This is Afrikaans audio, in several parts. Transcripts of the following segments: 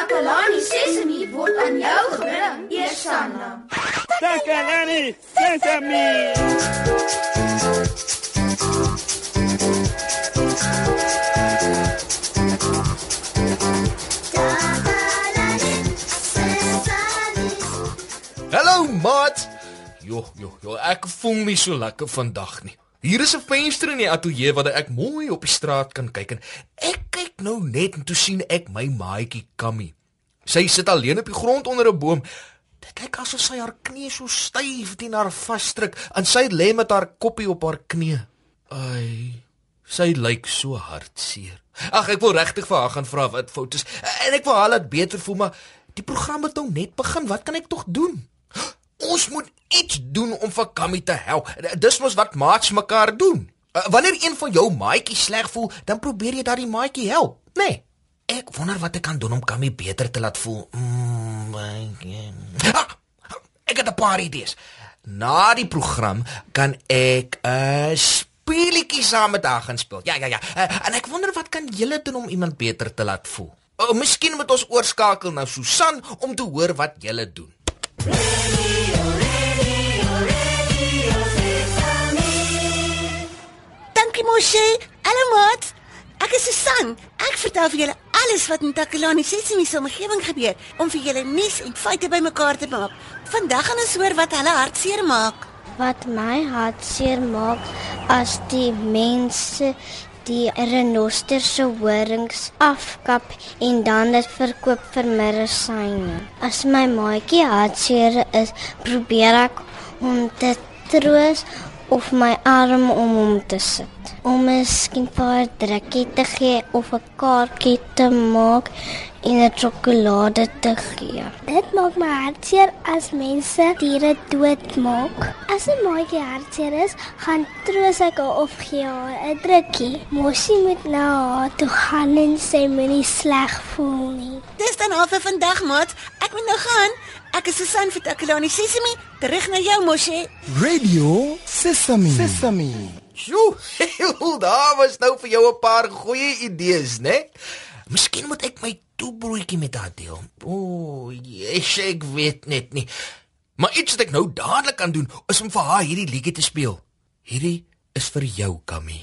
Takalani Sesemi word aan jou gebring, Eersanna. Takalani Sesemi. Hallo maat. Jo, jo, jo, ek voel nie so lekker vandag nie. Hier is 'n venster in die ateljee waar ek mooi op die straat kan kyk en ek kyk nou net en toe sien ek my maatjie Kammy. Sy sit alleen op die grond onder 'n boom. Dit lyk asof sy haar knie so styf teen haar vasdruk en sy lê met haar koppie op haar knie. Ai, sy lyk so hartseer. Ag, ek wil regtig vir haar gaan vra wat fout is en ek wil haar laat beter voel, maar die program het nou net begin. Wat kan ek tog doen? Ons moet iets doen om vir Kammy te help. Dis mos wat maats mekaar doen. Uh, wanneer een van jou maatjies sleg voel, dan probeer jy daardie maatjie help, né? Nee. Ek wonder wat ek kan doen om Kammy beter te laat voel. Mm, ah, ek het 'n paar idees. Na die program kan ek 'n uh, speletjie saam met haar gaan speel. Ja, ja, ja. Uh, en ek wonder wat kan julle doen om iemand beter te laat voel? Oh, miskien moet ons oorskakel na Susan om te hoor wat julle doen. Dankie Moshe. Hallo maat. Ek is Susan. Ek vertel vir julle alles wat in Takalani Sesimi se omgewing gebeur om vir julle nuus en feite bymekaar te maak. Vandag gaan ons hoor wat hulle hartseer maak. Wat my hartseer maak as die mense die renoster se horings afkap en dan dit verkoop vir medisyne. As my maatjie hartseer is, probeer ek om te troos of my arm om hom te sit. Om miskien 'n paar drukkie te gee of 'n kaartjie te maak en 'n sjokolade te gee. Dit maak my hartseer as mense diere doodmaak. As 'n maatjie hartseer is, gaan troos ek haar of gee haar 'n drukkie. Mosie moet nou haar toe gaan en sy moenie sleg voel nie. Dis dan al vir vandag maat. Ek moet nou gaan. Ek is Susan vir Takalani Sesimi. Terug na jou Moshe. Radio Sesame. Sesame. Sjoe, daar was nou vir jou 'n paar goeie idees, né? Miskien moet ek my toebroodjie met haar deel. O, oh, yes, ek weet net nie. Maar iets wat ek nou dadelik kan doen, is om vir haar hierdie liedjie te speel. Hierdie is vir jou, Kammy.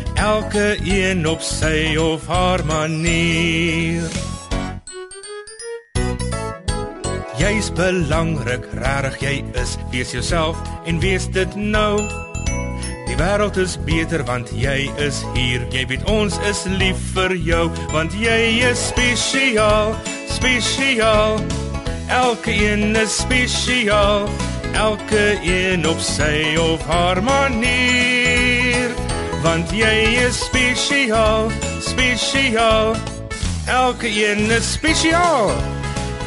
elke een op sy of haar manier. Jy's belangrik, rarig jy is, wees jouself en wees dit nou. Die wêreld is beter want jy is hier. Jy weet ons is lief vir jou want jy is spesiaal, spesiaal. Elke een is spesiaal, elke een op sy of haar manier. Want jy is spesiaal, spesiaal. Elke een is spesiaal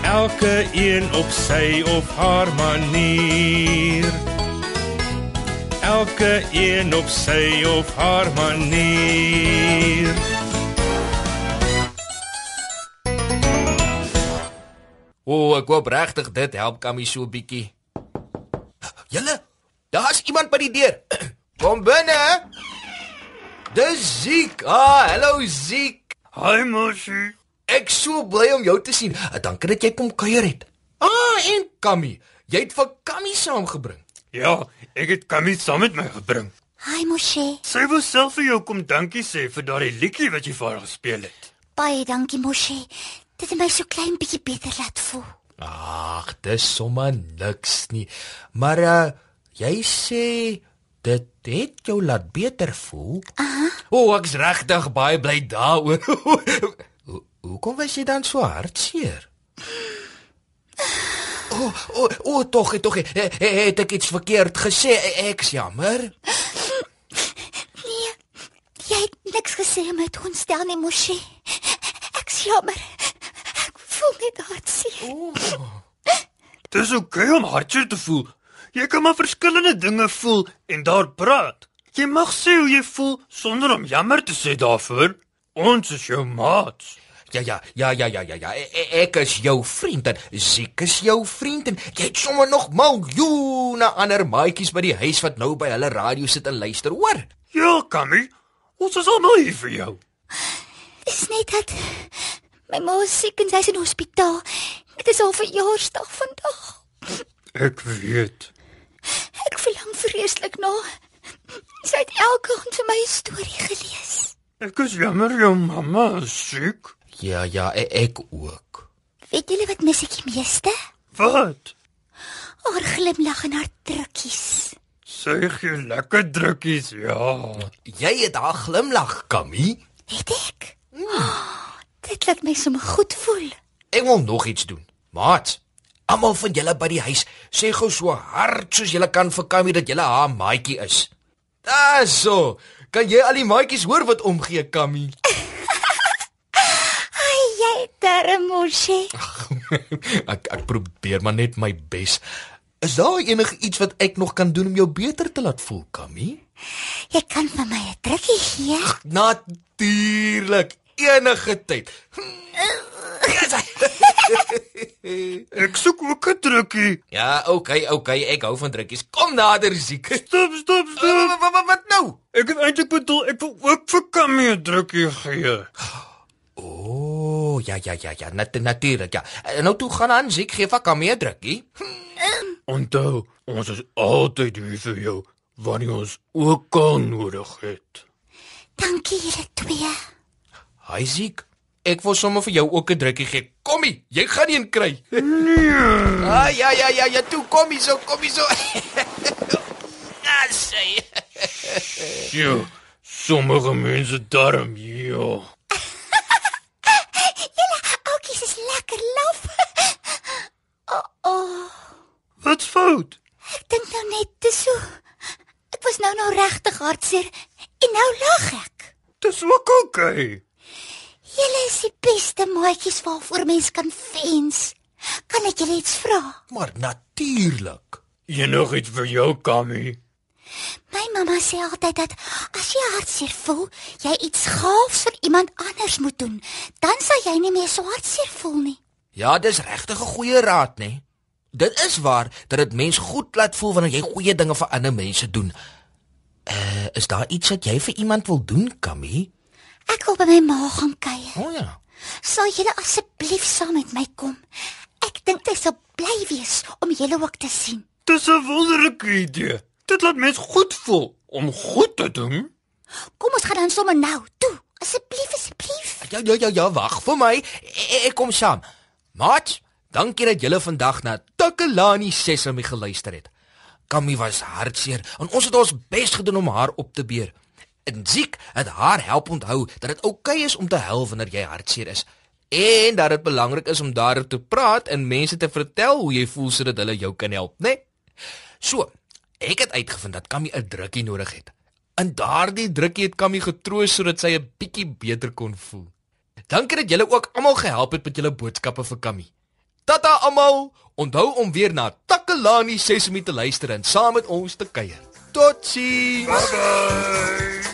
elke een op sy of haar manier elke een op sy of haar manier O, oh, ek hoop regtig dit help Kammy so 'n bietjie. Julle, daar's iemand by die deur. Kom binne. Dis Ziek. Ah, hallo Ziek. Hi Moshi. Ek so bly om jou te sien. Dankie dat jy kom kuier het. Ah, en Kammy, jy het vir Kammy saamgebring. Ja, ek het Kammy saam met my gebring. Hi Moshe. Sy wou self vir jou kom dankie sê vir daardie liedjie wat jy vir haar gespeel het. Baie dankie Moshe. Dit het my so klein bietjie beter laat voel. Ag, dis sommer niks nie. Maar uh jy sê dit het jou laat beter voel. Aha. O, oh, ek's regtig baie bly daaroor. Hoekom was jy dan so hartseer? O, oh, o, oh, oh, tog, tog, het ek iets verkeerd gesê? Ek's jammer. Nee, niks gesê om my te ontstel nie, Moshi. Ek jammer. Ek voel net hartseer. Dis oukei okay om hartseer te voel. Jy kan maar verskillende dinge voel en daar praat. Jy mag sê hoe jy voel sonder om jammer te sê daarvoor. Ons is jou maats. Ja ja, ja ja ja ja ja. E e ek is jou vriend en Ziek is jou vriend en jy het sommer nog miljoene ander maatjies by die huis wat nou by hulle radio sit en luister, hoor? Ja, Kammy. Ons is almal hier vir jou. Dis net dat my ma is siek en sy's in die hospitaal. Dit is al verjaarsdag vandag. Ek weet. Vreeslik na. Sy het elke aand vir my 'n storie gelees. Ek is jammer jou mamma is siek. Ja ja, e ek ook. Weet julle wat mis ek die meeste? Wat? Haar glimlag en haar drukkies. Sy gee lekker drukkies, ja. Jy het haar glimlag, Kammy. Het ek? Oh, dit laat my sommer goed voel. Ek wil nog iets doen. Maat, almal van julle by die huis, sê gou so hard soos julle kan vir Kammy dat julle haar maatjie is. Daarso. Kan jy al die maatjies hoor wat omgee, Kammy? Ai, jy termosie. ek ek probeer maar net my bes. Is daar enigiets wat ek nog kan doen om jou beter te laat voel, Kammy? Jy kan vir my 'n drukkie gee. Natuurlik, enige tyd. Ek soek ook 'n drukkie. Ja, okay, okay, ek hou van drukkies. Kom nader, Ziek. Stop, stop, stop. Wat, wat, wat nou? Ek het eintlik bedoel ek wil ook vir Kammy 'n drukkie gee. O, oh, ja ja ja ja, nat natuurlik ja. En Nou toe gaan aan, Ziek gee vir Kammy 'n drukkie. Onthou, ons is altyd hier vir jou wanneer ons ook kan nodig het. Dankie julle twee. Hi Ziek. Ek wil sommer vir jou ook 'n drukkie gee. Kommie, jy gaan een kry. Nee. Ah ja ja ja ja, toe kom hier so, kom hier so. Ah, sê. Jo, sommige mense darm, ja. Julle oudjies is lekker laf. Oh, oh. Wat's fout? Ek dink nou net dis so. Ek was nou nou regtig hartseer en nou lag ek. Dis ook okay. Julle is die beste maatjies waarvoor mens kan wens. Kan ek julle iets vra? Maar natuurlik. Enigiets vir jou, Kammy. My mamma sê altyd dat as jy hartseer voel, jy iets gaafs vir iemand anders moet doen, dan sal jy nie meer so hartseer voel nie. Ja, dis regtig 'n goeie raad, né? Dit is waar dat dit mens goed laat voel wanneer jy goeie dinge vir ander mense doen. Uh, is daar iets wat jy vir iemand wil doen, Kammy? Ek wil by my ma gaan kuier. O oh, ja. Sal julle asseblief saam met my kom? Ek dink dit sal bly wees om julle ook te sien. Dis 'n wonderlike idee. Dit laat mens goed voel om goed te doen. Kom ons gaan dan sommer nou. Toe, asseblief, asseblief. Ja ja ja ja, wag vir my. Ek, ek kom saam. Maat, dankie dat julle vandag na Takalani Sesame geluister het. Kammy was hartseer en ons het ons bes gedoen om haar op te beer. En Ziek het haar help onthou dat dit oukei okay is om te huil wanneer jy hartseer is en dat dit belangrik is om daaroor te praat en mense te vertel hoe jy voel sodat hulle jou kan help, né? Nee? So, ek het uitgevind dat Kammy 'n drukkie nodig het. En daardie drukkie het Kammy getroos sodat sy 'n bietjie beter kon voel. Dankie dat julle ook almal gehelp het met julle boodskappe vir Kammy. Tata almal, onthou om weer na Takalani Sesame te luister en saam met ons te kuier. Totsiens. Bye bye.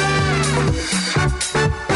Thank you.